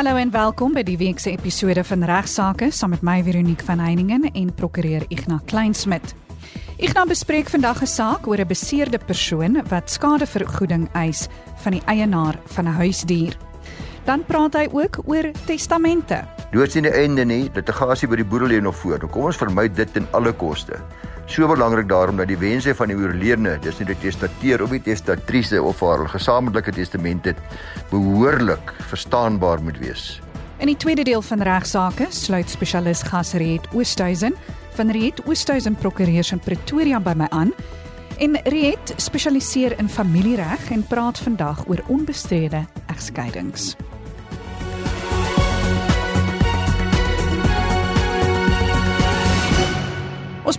Hallo en welkom by die week se episode van Regsake saam met my Veronique van Heiningen en prokureur Ignas Kleinsmid. Ignas bespreek vandag 'n saak oor 'n beseerde persoon wat skadevergoeding eis van die eienaar van 'n huisdier. Dan praat hy ook oor testamente. Dood sien die einde nie, litigasie by die boedel lê nog voor. Kom ons vermy dit ten alle koste. So belangrik daarom dat die wense van die oorledene, dis nie die testateur of die testatrise of haar gesamentlike testamente behoorlik verstaanbaar moet wees. In die tweede deel van regsaake sluit spesialis Gasriet Oosthuizen van Riet Oosthuizen Prokureurs in Pretoria by my aan. En Riet spesialiseer in familiereg en praat vandag oor onbestrede egskeidings.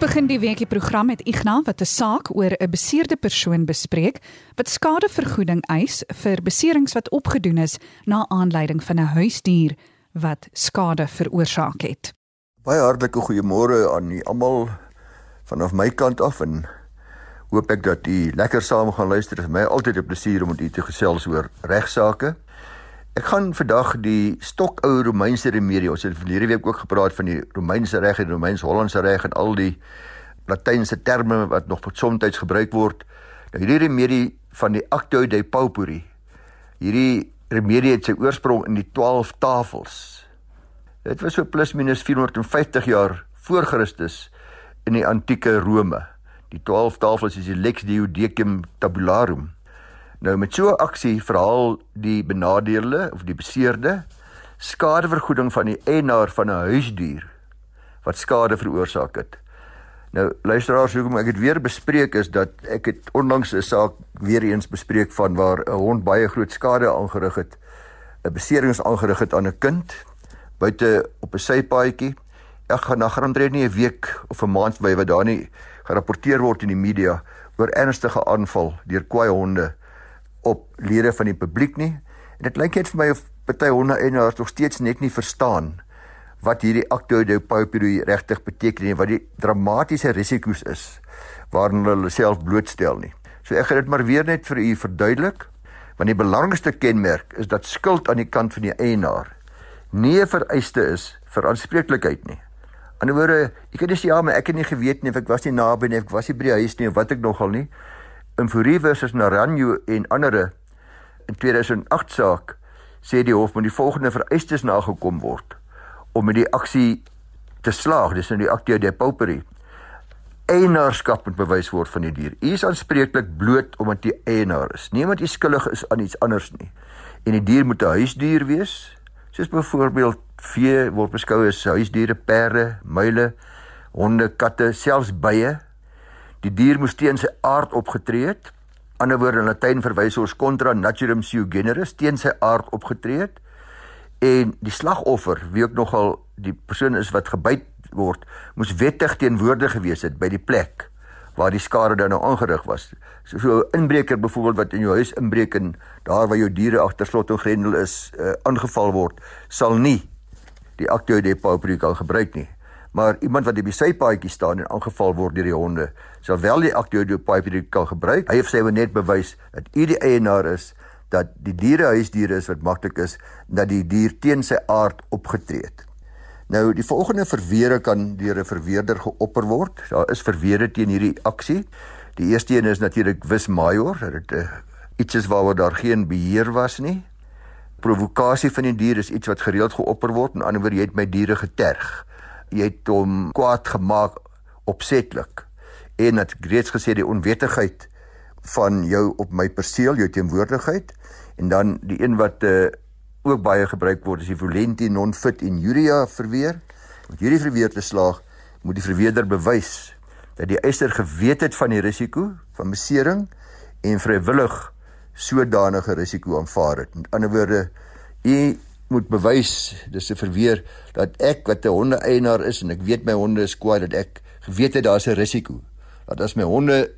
Begin die weekie program met Ignas wat 'n saak oor 'n beseerde persoon bespreek wat skadevergoeding eis vir beserings wat opgedoen is na aanleiding van 'n huisdier wat skade veroorsaak het. Baie hartlike goeiemôre aan u almal vanaf my kant af en hoop ek dat u lekker saam gaan luister. Dit is my altyd 'n plesier om met u te gesels oor regsaake. Ek gaan vandag die stokou Romeinse remedie. Ons het verlede week ook gepraat van die Romeinse reg en die Romeins-Hollandse reg en al die Latynse terme wat nog soms gebruik word. Nou hierdie remedie van die Actio Dei Pauperi. Hierdie remedie het sy oorsprong in die 12 tafels. Dit was so plus minus 450 jaar voor Christus in die antieke Rome. Die 12 tafels is die Lex Diodecim Tabularum. Nou met so 'n aksie verhaal die benadeelde of die beseerde skadevergoeding van die eienaar van 'n huisdier wat skade veroorsaak het. Nou luisteraars, hoekom ek dit weer bespreek is dat ek het onlangs 'n saak weer eens bespreek van waar 'n hond baie groot skade aangerig het, 'n beserings aangerig het aan 'n kind buite op 'n sypaadjie. Ek gaan na grondred nie 'n week of 'n maand by wat daar nie gerapporteer word in die media oor ernstige aanval deur kwaai honde op lede van die publiek nie. En dit lyk net vir my of party honde en hulle nog steeds net nie verstaan wat hierdie acto de pauperie regtig beteken en wat die dramatiese risiko's is waaraan hulle self blootstel nie. So ek gaan dit maar weer net vir u verduidelik want die belangrikste kenmerk is dat skuld aan die kant van die eienaar nie 'n vereiste is vir aanspreeklikheid nie. Aan die woorde, ek kan sê ja, maar ek het nie geweet nie of ek was nie naby nie, ek was nie by die huis nie of wat ek nogal nie in Fourie versus Naranjo en ander in 2008 saak sê die hof moet die volgende vereistes nagekom word om met die aksie te slaag. Dis nou die actio de pauperie eienaarskap moet bewys word van die dier. U is aanspreeklik bloot omdat jy eienaar is. Nie omdat jy skuldig is aan iets anders nie. En die dier moet 'n huisdier wees. Soos byvoorbeeld vee word beskou as huisdiere perde muile honde katte selfs bye Die dier moes teen sy aard opgetree het. Ander woorde in Latyn verwys ons contra naturam sui generis teen sy aard opgetree het. En die slagoffer, wie ook nogal die persoon is wat gebyt word, moes wettig teenwoordig gewees het by die plek waar die skade dan nou aangerig was. So 'n so inbreker byvoorbeeld wat in jou huis inbreek en daar waar jou diere agter slot en grendel is, uh, aangeval word, sal nie die actio de pauperie kan gebruik nie maar iemand wat op die sypaadjie staan en aangeval word deur die honde, sal wel die aktiodopie kan gebruik. Hy het sê net bewys dat u die eienaar is dat die diere huisdiere is wat maklik is dat die dier teen sy aard opgetree het. Nou die volgende verweer kan deur 'n verweerder geopper word. Daar is verweer teen hierdie aksie. Die eerste een is natuurlik vis major, dit uh, iets is waaroor daar geen beheer was nie. Provokasie van die dier is iets wat gereeld geopper word. In ander woorde, jy het my diere geterg jy het hom kwaad gemaak opsetlik en het reeds gesê die onwettigheid van jou op my perseel jou teenwoordigheid en dan die een wat uh, ook baie gebruik word is die violenti non fit injuria verweer. Met hierdie verweer te slaag moet die verweerder bewys dat die eiser geweet het van die risiko van besering en vrywillig sodanige risiko aanvaar het. Met ander woorde u moet bewys dis 'n verweer dat ek wat 'n hondeeienaar is en ek weet my honde is kwaad dat ek geweet het daar's 'n risiko dat as my honde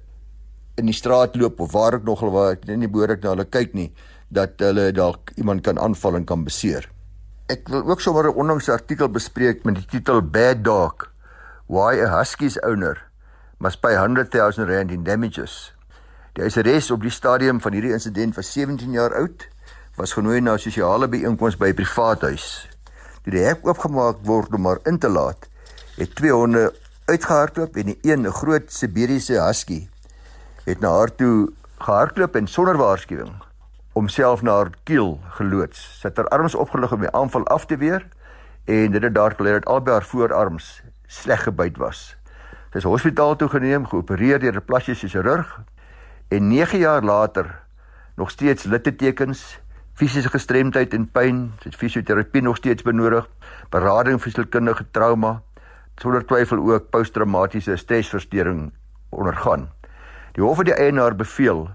in die straat loop of waar ek nogal waar ek nie behoorlik na hulle kyk nie dat hulle dalk iemand kan aanval en kan beseer. Ek wil ook sommer 'n onlangse artikel bespreek met die titel Bad Dog Why a Husky's owner must pay 100,000 rand in damages. Die SRS op die stadium van hierdie insident was 17 jaar oud was genooi na 'n sosiale byeenkoms by 'n privaat huis. Toe die hek oopgemaak word om haar in te laat, het twee honde uitgehardloop en die een, 'n groot Siberiese husky, het na haar toe gehardloop en sonder waarskuwing homself na haar kiel geloods. Sy het haar arms opgelig om die aanval af te weer en dit het daar geleer dat albei haar voorarms sleg gebyt was. Sy is hospitaal toe geneem, geopereer deur 'n plastiese chirurg en 9 jaar later nog steeds littekens, fisiese gestremdheid en pyn, sy het fisioterapie nog steeds benodig, berading vir sielkundige trauma, sonder twyfel ook posttraumatiese stresversteuring ondergaan. Die hof het die eienaar beveel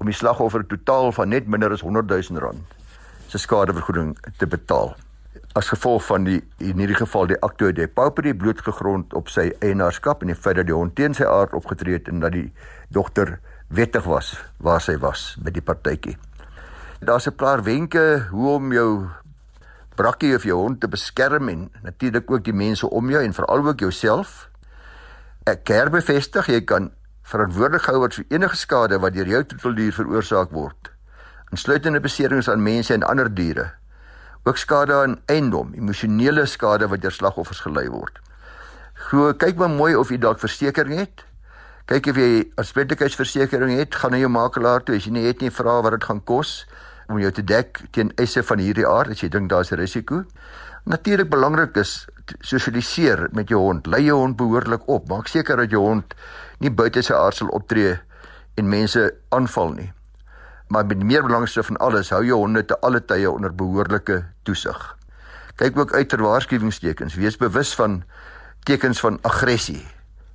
om die slagoffer totaal van net minder as 100 000 rand se skadevergoeding te betaal. As gevolg van die in hierdie geval die akte de pauperie blootgegrond op sy eienaarskap en die feit dat die hond teen sy aard opgetree het en dat die dogter wettig was waar sy was by die partytjie. Daar's 'n paar wenke hoe om jou brakkie of jou hond te beskerm en natuurlik ook die mense om jou en veral ook jouself. Ek kerbevestig jy kan verantwoordelik gehou word vir enige skade wat deur jou troeteldier veroorsaak word, insluitende beserings aan mense en ander diere. Ook skade aan eiendom, emosionele skade wat deur slagoffers gelei word. Glo, kyk maar mooi of jy dalk versekerings het. Kyk of jy aanspreeklikheidsversekering het, gaan na jou makelaar toe as jy nie het nie, vra wat dit gaan kos om jou te dek teen eise van hierdie aard as jy dink daar's 'n risiko. Natuurlik belangrik is sosialiseer met jou hond. Lei jou hond behoorlik op. Maak seker dat jou hond nie buite sy aard sal optree en mense aanval nie. Maar met meer belangste van alles, hou jou honde te alle tye onder behoorlike toesig. Kyk ook uit ter waarskuwingstekens. Wees bewus van tekens van aggressie,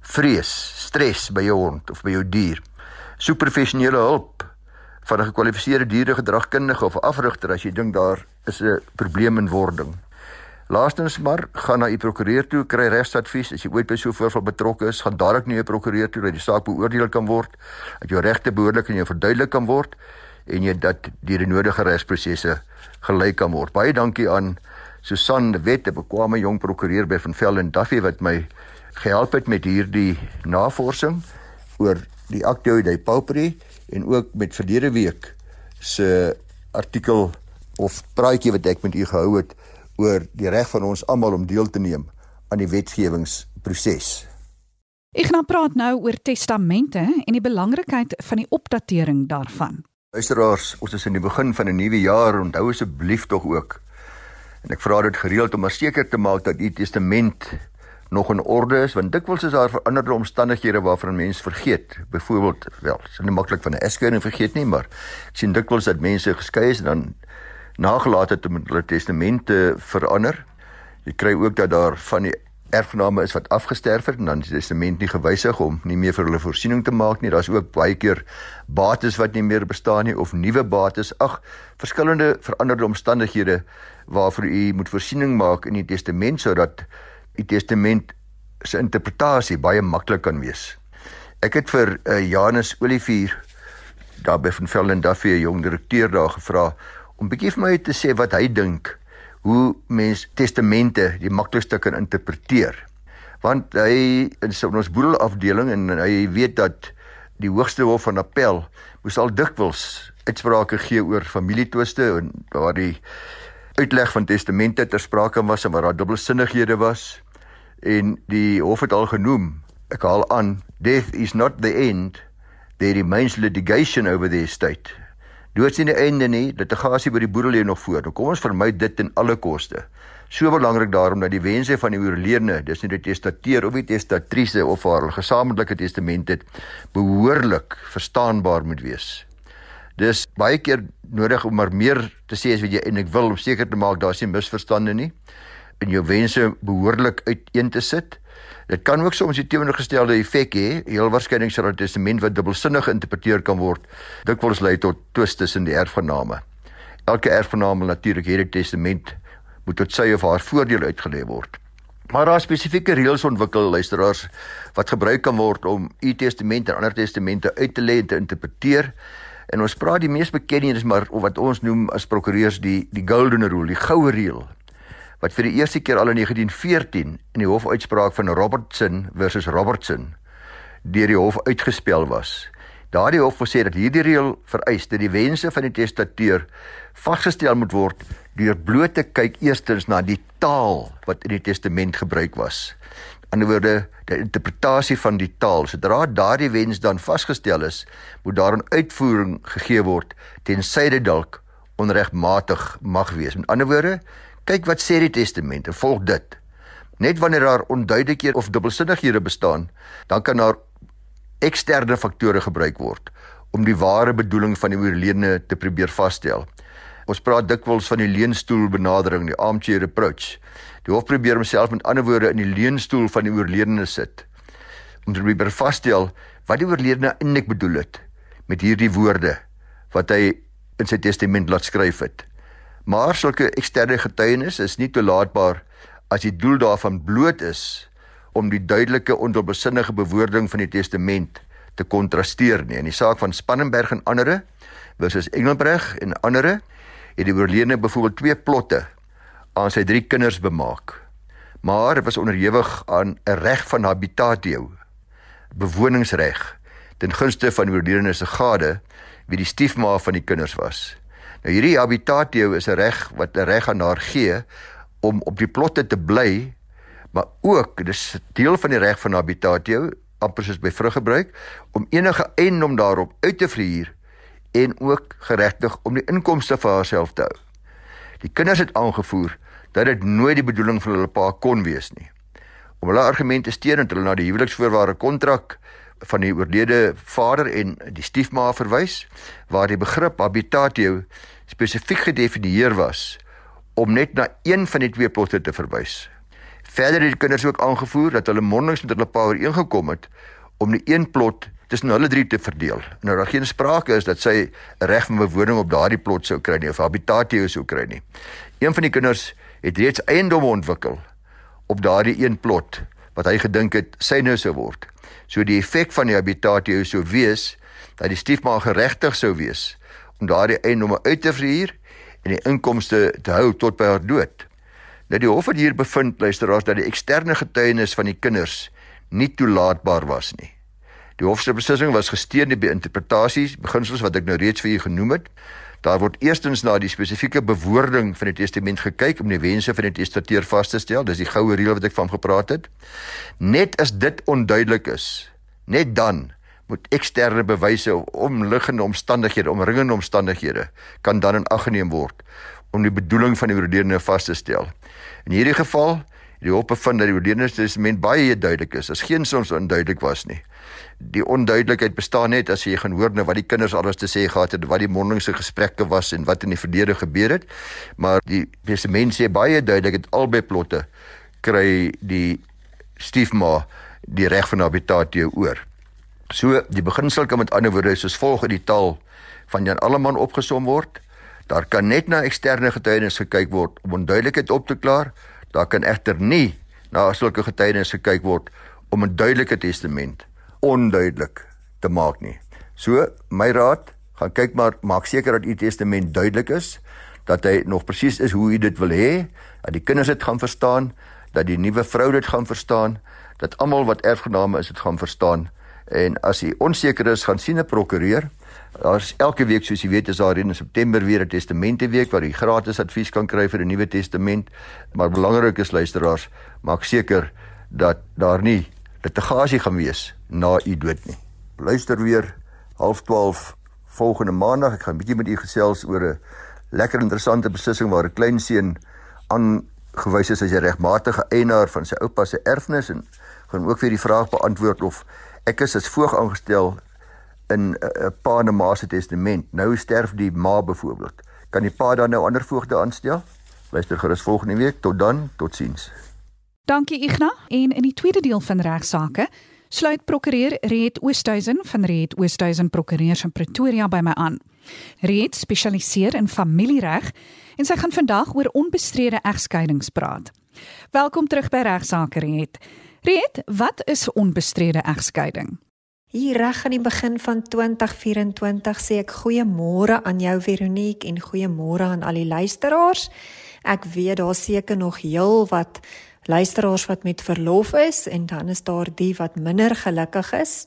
vrees, stres by jou hond of by jou dier. Soek professionele hulp van 'n gekwalifiseerde dieregedragkundige of afrigter as jy dink daar is 'n probleem in wording. Laastens maar gaan na u prokureur toe, kry regsadvies as jy ooit by so 'n voorval betrokke is, gaan dadelik na u prokureur toe dat die saak beoordeel kan word, dat jou regte behoorlik en jou verduidelik kan word en jy dat die nodige regsprosesse gelei kan word. Baie dankie aan Susan de Wet, 'n bekwame jong prokureur by Van Velden Duffy wat my gehelp het met hierdie navorsing oor die Actio de Pauperi en ook met verlede week se artikel of praatjie wat ek met u gehou het oor die reg van ons almal om deel te neem aan die wetgewingsproses. Ek gaan praat nou oor testamente en die belangrikheid van die opdatering daarvan. Luisteraars, ons is in die begin van 'n nuwe jaar, onthou asseblief tog ook. En ek vra dit gereeld om seker te maak dat u testament nog in orde is, want dikwels is daar veranderde omstandighede waarvan mense vergeet. Byvoorbeeld, wel, dit is nie maklik van 'n egskeiding vergeet nie, maar ek sien dikwels dat mense geskei is en dan nagelaat het om hulle testamente verander. Jy kry ook dat daar van die erfgename is wat afgesterf het en dan die testament nie gewysig om nie meer vir hulle voorsiening te maak nie. Daar's ook baie keer bates wat nie meer bestaan nie of nuwe bates. Ag, verskillende veranderde omstandighede waarvoor u moet voorsiening maak in die testament sodat u testament se interpretasie baie maklik kan wees. Ek het vir uh, Janus Olivier daar by van Velden Duffy 'n jong direkteur daar gevra om bietjie vir my te sê wat hy dink hoe mens testamente die maklikste kan interpreteer. Want hy in ons boedelafdeling en hy weet dat die hoogste hof van appel moes al dikwels uitsprake gee oor familietwiste en waar die uitleg van testamente ter sprake was en waar daar dubbelsinnighede was en die hof het al genoem ek haal aan death is not the end there remains litigation over the estate Doods nie die einde nie, litigasie by die boedel lê nog voor. Nou kom ons vermy dit ten alle koste. So belangrik daarom dat die wense van die oorledene, dis nie die testateur of die testatrice of haar gesamentlike testament het behoorlik verstaanbaar moet wees. Dis baie keer nodig om maar meer te sê as wat jy eintlik wil om seker te maak daar's nie misverstande nie en jou wense behoorlik uiteen te sit. Dit kan ook soms die teenoorgestelde effek hê. Heel waarskynlik sal 'n testament wat dubbelsinnig geïnterpreteer kan word, dikwels lei tot twiste tussen die erfgename. Elke erfgename natuurlik hierdie testament moet tot sy of haar voordeel uitgelê word. Maar daar spesifieke reëls ontwikkel luisteraars wat gebruik kan word om u testament en ander testamente uit te lê en te interpreteer. En ons praat die mees bekende is maar wat ons noem as prokureurs die die golden rule, die goue reël wat vir die eerste keer al in 1914 in die hofuitspraak van Robertson versus Robertson deur die hof uitgespel was. Daardie hof gesê dat hierdie reël vereis dat die wense van die testateur vasgestel moet word deur bloot te kyk eerstens na die taal wat in die testament gebruik was. In ander woorde, die interpretasie van die taal. Sodra daardie wens dan vasgestel is, moet daar 'n uitvoering gegee word tensy dit dalk onregmatig mag wees. Met ander woorde, kyk wat sê die testament en volg dit. Net wanneer daar onduidelikhede of dubbelsinnighede bestaan, dan kan daar eksterne faktore gebruik word om die ware bedoeling van die oorledene te probeer vasstel. Ons praat dikwels van die leunstoel benadering, die armchair approach. Die hof probeer homself met ander woorde in die leunstoel van die oorledene sit om te probeer vasstel wat die oorledene eintlik bedoel het met hierdie woorde wat hy in sy testament laat skryf het. Maar sulke eksterne getuienis is nie toelaatbaar as die doel daarvan bloot is om die duidelike ondoelbesinnige bewoording van die testament te kontrasteer nie. In die saak van Spannenberg en ander versus Engelbreg en ander het die oorledene byvoorbeeld twee plotte aan sy drie kinders bemaak. Maar dit was onderhewig aan 'n reg van habitatio, bewoningsreg ten gunste van die oorledene se gade wie die stiefma van die kinders was. Nou hierdie habitatio is 'n reg wat 'n reg aan haar gee om op die plotte te bly, maar ook dis deel van die reg van habitatio amper soos by vruggebruik om enige eiendom daarop uit te verhuur en ook geregtig om die inkomste vir haarself te hou. Die kinders het aangevoer dat dit nooit die bedoeling van hulle pa kon wees nie. Om hulle argumente steun het hulle na die huweliksvoorwaarde kontrak van die oorlede vader en die stiefma verwys waar die begrip habitatio spesifiek gedefinieer was om net na een van die twee plotte te verwys. Verder het die kinders ook aangevoer dat hulle mondelings met hulle pa ooreengekom het om die een plot tussen hulle drie te verdeel. Nou daar geen sprake is dat sy reg van bewoning op daardie plot sou kry nie of habitatio sou kry nie. Een van die kinders het reeds eiendom ontwikkel op daardie een plot wat hy gedink het syne sou word. So die effek van die habitatio sou wees dat die stiefma geregtig sou wees om daardie eiendom uit te verhuur en die inkomste te hou tot by haar dood. Nou die hof het hier bevind luisteraars dat die eksterne getuienis van die kinders nie toelaatbaar was nie. Die hof se beslissing was gesteun by interpretasies, beginsels wat ek nou reeds vir u genoem het. Daar word eerstens na die spesifieke bewoording van die testament gekyk om die wense van die testateur vas te stel. Dis die goue reël wat ek van gepraat het. Net as dit onduidelik is, net dan moet eksterne bewyse of omliggende omstandighede, omringende omstandighede kan dan in ag geneem word om die bedoeling van die oorledene vas te stel. In hierdie geval het die hof bevind dat die oorledene testament baie duidelik is. As geen soms onduidelik was nie die onduidelikheid bestaan net as jy gaan hoor nou wat die kinders alles te sê gehad het, wat die mondelingse gesprekke was en wat in die verlede gebeur het. Maar die testament sê baie duidelik dat albei plotte kry die stiefma die reg van habitatio oor. So die beginsel kan met ander woorde soos volg in die taal van Jan Alleman opgesom word. Daar kan net na eksterne getuienis gekyk word om onduidelikheid op te klaar. Daar kan egter nie na sulke getuienis gekyk word om 'n duidelike testament onduidelik te maak nie. So, my raad, gaan kyk maar maak seker dat u testament duidelik is, dat hy nog presies is hoe u dit wil hê, dat die kinders dit gaan verstaan, dat die nuwe vrou dit gaan verstaan, dat almal wat erfgename is dit gaan verstaan. En as jy onseker is, gaan sien 'n prokureur. Daar's elke week soos jy weet is daar in September weer 'n testamenteweek waar jy gratis advies kan kry vir 'n nuwe testament. Maar belangrik is luisteraars, maak seker dat daar nie litigasie gaan wees na u dood nie. Luister weer 12:30 volgende maandag. Ek gaan bietjie met u gesels oor 'n lekker interessante beslissing waar 'n klein seun aangewys is as 'n regmatige eienaar van sy oupa se erfenis en gaan ook weer die vraag beantwoord of ek is as voog aangestel in 'n pa en ma se testament. Nou sterf die ma byvoorbeeld. Kan die pa dan nou ander voogde aanstel? Luister gerus volgende week. Tot dan, totsiens. Dankie Igna en in die tweede deel van regsaake sluit prokureur Reet Oosthuizen van Reet Oosthuizen Prokureurs in Pretoria by my aan. Reet spesialiseer in familiereg en sy gaan vandag oor onbestrede egskeidings praat. Welkom terug by regsaake Reet. Reet, wat is onbestrede egskeiding? Hier reg aan die begin van 2024 sê ek goeiemôre aan jou Veronique en goeiemôre aan al die luisteraars. Ek weet daar seker nog heel wat luisteraars wat met verlof is en dan is daar die wat minder gelukkig is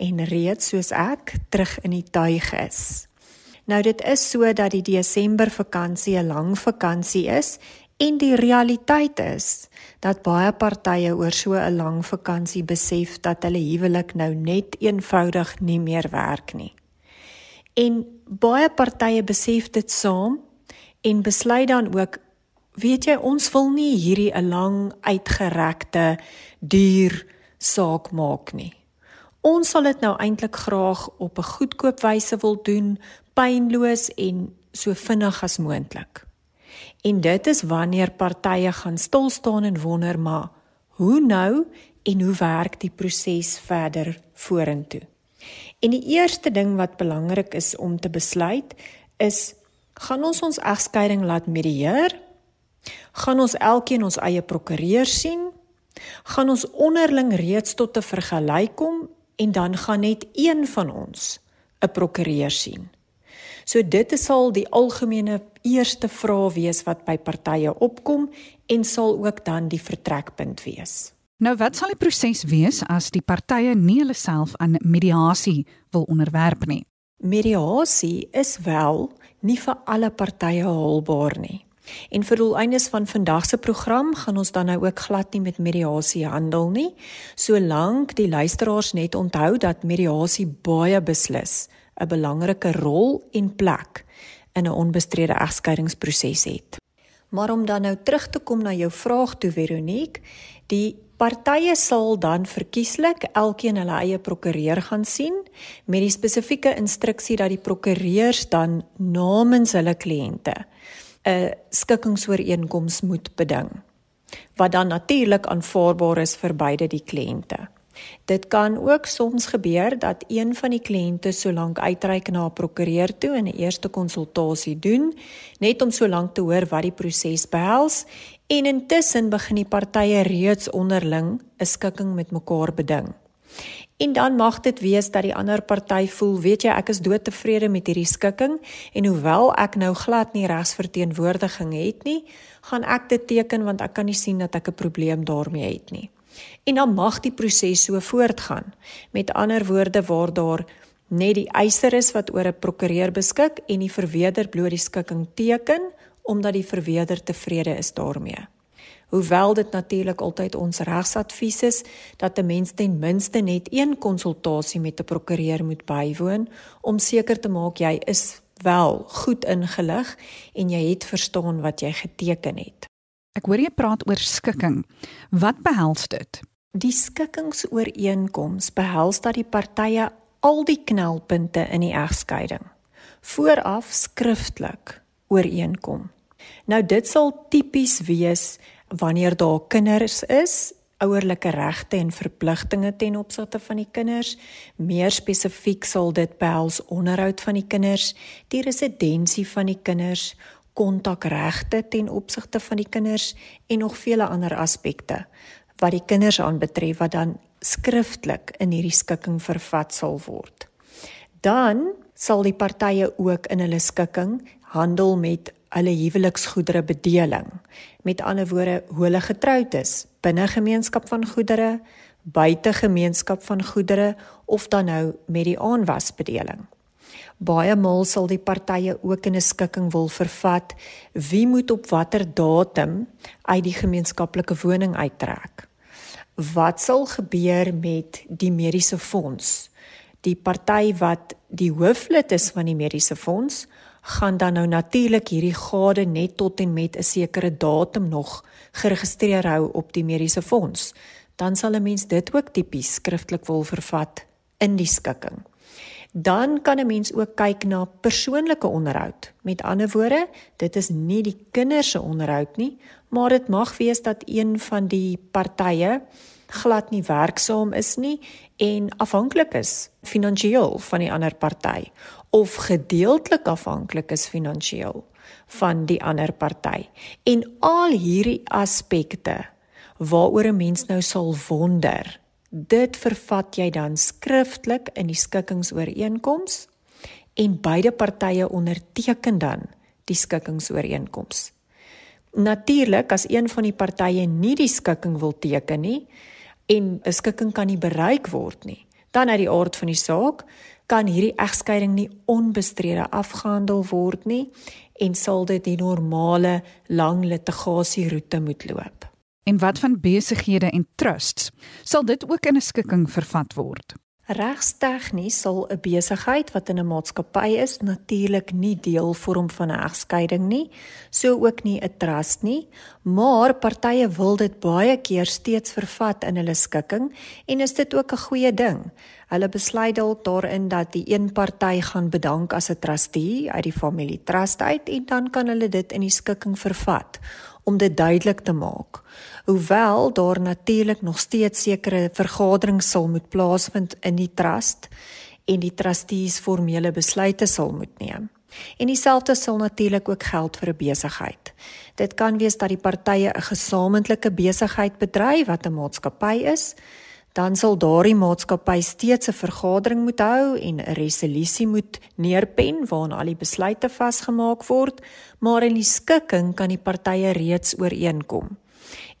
en reeds soos ek terug in die tuig is. Nou dit is so dat die Desember vakansie 'n lang vakansie is en die realiteit is dat baie partye oor so 'n lang vakansie besef dat hulle huwelik nou net eenvoudig nie meer werk nie. En baie partye besef dit saam en besluit dan ook weet jy ons wil nie hierdie 'n lang uitgerekte duur saak maak nie. Ons sal dit nou eintlik graag op 'n goedkoop wyse wil doen, pynloos en so vinnig as moontlik. En dit is wanneer partye gaan stil staan en wonder maar hoe nou en hoe werk die proses verder vorentoe. En die eerste ding wat belangrik is om te besluit is gaan ons ons egskeiding laat medieer Gaan ons elkeen ons eie prokureur sien? Gaan ons onderling reeds tot 'n vergelyk kom en dan gaan net een van ons 'n prokureur sien? So dit sal die algemene eerste vraag wees wat by partye opkom en sal ook dan die vertrekpunt wees. Nou wat sal die proses wees as die partye nie hulle self aan mediasie wil onderwerp nie? Mediasie is wel nie vir alle partye haalbaar nie. En vir doeleindes van vandag se program gaan ons dan nou ook glad nie met mediasie handel nie, solank die luisteraars net onthou dat mediasie baie beslis 'n belangrike rol en plek in 'n onbestrede egskeidingsproses het. Maar om dan nou terug te kom na jou vraag toe Veronique, die partye sal dan verkieslik elkeen hulle eie prokureur gaan sien met die spesifieke instruksie dat die prokureurs dan namens hulle kliënte 'n skikkingsooreenkoms moet beding wat dan natuurlik aanvaarbaar is vir beide die kliënte. Dit kan ook soms gebeur dat een van die kliënte solank uitreik na 'n prokureur toe en 'n eerste konsultasie doen, net om solank te hoor wat die proses behels en intussen begin die partye reeds onderling 'n skikking met mekaar beding. En dan mag dit wees dat die ander party voel, weet jy, ek is doodtevrede met hierdie skikking en hoewel ek nou glad nie regsverteenwoordiging het nie, gaan ek dit teken want ek kan nie sien dat ek 'n probleem daarmee het nie. En dan mag die proses so voortgaan. Met ander woorde waar daar net die eiser is wat oor 'n prokureur beskik en die verweerder bloot die skikking teken omdat die verweerder tevrede is daarmee. Hoewel dit natuurlik altyd ons regsadvies is dat 'n mens ten minste net een konsultasie met 'n prokureur moet bywoon om seker te maak jy is wel goed ingelig en jy het verstaan wat jy geteken het. Ek hoor jy praat oor skikking. Wat behels dit? Die skikkingsooreenkoms behels dat die partye al die knelpunte in die egskeiding vooraf skriftelik ooreenkom. Nou dit sal tipies wees wanneer daar kinders is, ouerlike regte en verpligtinge ten opsigte van die kinders. Meer spesifiek sal dit behels onderhoud van die kinders, die residensie van die kinders, kontakregte ten opsigte van die kinders en nog vele ander aspekte wat die kinders aanbetref wat dan skriftelik in hierdie skikking vervat sal word. Dan sal die partye ook in hulle skikking handel met hulle huweliksgoedere bedeling. Met ander woorde, hoe hulle getroud is, binne gemeenskap van goedere, buite gemeenskap van goedere of dan nou met die aanwasbedeling. Baie maal sal die partye ook in 'n skikking wil vervat wie moet op watter datum uit die gemeenskaplike woning uittrek. Wat sal gebeur met die mediese fonds? Die party wat die hooflid is van die mediese fonds, gaan dan nou natuurlik hierdie gade net tot en met 'n sekere datum nog geregistreer hou op die mediese fonds. Dan sal 'n mens dit ook tipies skriftelik wil vervat in die skikking. Dan kan 'n mens ook kyk na persoonlike onderhoud. Met ander woorde, dit is nie die kinders se onderhoud nie, maar dit mag wees dat een van die partye glad nie werksaam is nie en afhanklik is finansiëel van die ander party of gedeeltelik afhanklik is finansiëel van die ander party. En al hierdie aspekte waaroor 'n mens nou sal wonder, dit vervat jy dan skriftelik in die skikkingsooreenkoms en beide partye onderteken dan die skikkingsooreenkoms. Natuurlik as een van die partye nie die skikking wil teken nie en 'n skikking kan nie bereik word nie, dan uit die aard van die saak kan hierdie egskeiding nie onbestrede afgehandel word nie en sal dit die normale lang litigasie roete moet loop. En wat van besighede en trusts? Sal dit ook in 'n skikking vervat word? Regstegnies sal 'n besigheid wat in 'n maatskappy is natuurlik nie deel vorm van 'n egskeiding nie, so ook nie 'n trust nie, maar partye wil dit baie keer steeds vervat in hulle skikking en is dit ook 'n goeie ding. Hulle besluit dalk daarin dat die een party gaan bedank as 'n trustee uit die familie trust uit en dan kan hulle dit in die skikking vervat om dit duidelik te maak. Hoewel daar natuurlik nog steeds sekere vergaderings sal moet plaasvind in die trust en die trustees formele besluite sal moet neem. En dieselfde sal natuurlik ook geld vir 'n besigheid. Dit kan wees dat die partye 'n gesamentlike besigheid bedryf wat 'n maatskappy is, dan sal daardie maatskappy steeds 'n vergadering moet hou en 'n resolusie moet neerpen waarin al die besluite vasgemaak word, maar in die skikking kan die partye reeds ooreenkom.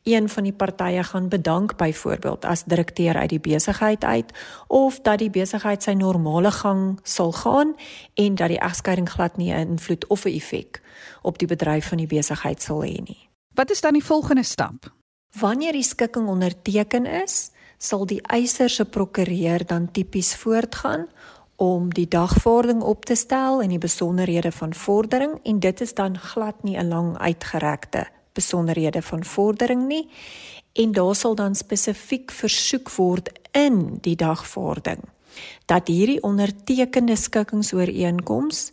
Een van die partye gaan bedank byvoorbeeld as direkteur uit die besigheid uit of dat die besigheid sy normale gang sal gaan en dat die egskeiding glad nie 'n invloed of 'n effek op die bedryf van die besigheid sal hê nie. Wat is dan die volgende stap? Wanneer die skikking onderteken is, sal die eiser se prokureur dan tipies voortgaan om die dagvordering op te stel en die besonderhede van vordering en dit is dan glad nie 'n lang uitgerekte besonderhede van vordering nie en daar sal dan spesifiek versoek word in die dagvordering dat hierdie ondertekende skikkingsooreenkoms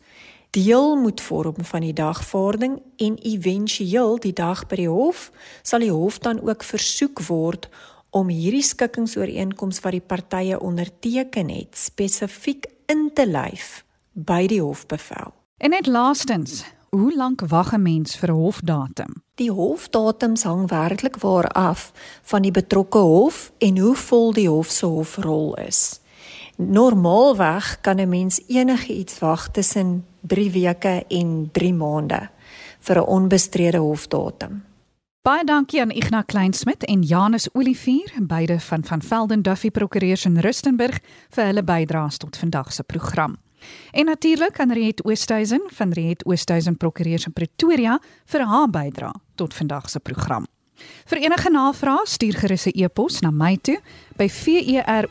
deel moet vorm van die dagvordering en éventueel die dag by die hof sal die hof dan ook versoek word om hierdie skikkingsooreenkoms wat die partye onderteken het spesifiek in te lyf by die hofbevel. En net laastens, hoe lank wag 'n mens vir 'n hofdatum? Die hofdatums hang werklik waar af van die betrokke hof en hoe vol die hof se hofrol is. Normaalweg kan 'n mens enige iets wag tussen 3 weke en 3 maande vir 'n onbestrede hofdatum. Baie dankie aan Ignas Kleinsmid en Janus Olivier, beide van van Velden Duffy Prokureurs in Rustenburg vir hulle bydraes tot vandag se program. En natuurlik aan Riet Oosthuizen van Riet Oosthuizen Prokureurs in Pretoria vir haar bydrae tot vandag se program. Vir enige navrae stuur gerus 'n e-pos na my toe by vero@rsg.co.za.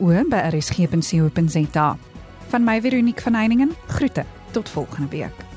Van my Veronique van Heiningen, groete. Tot volgende week.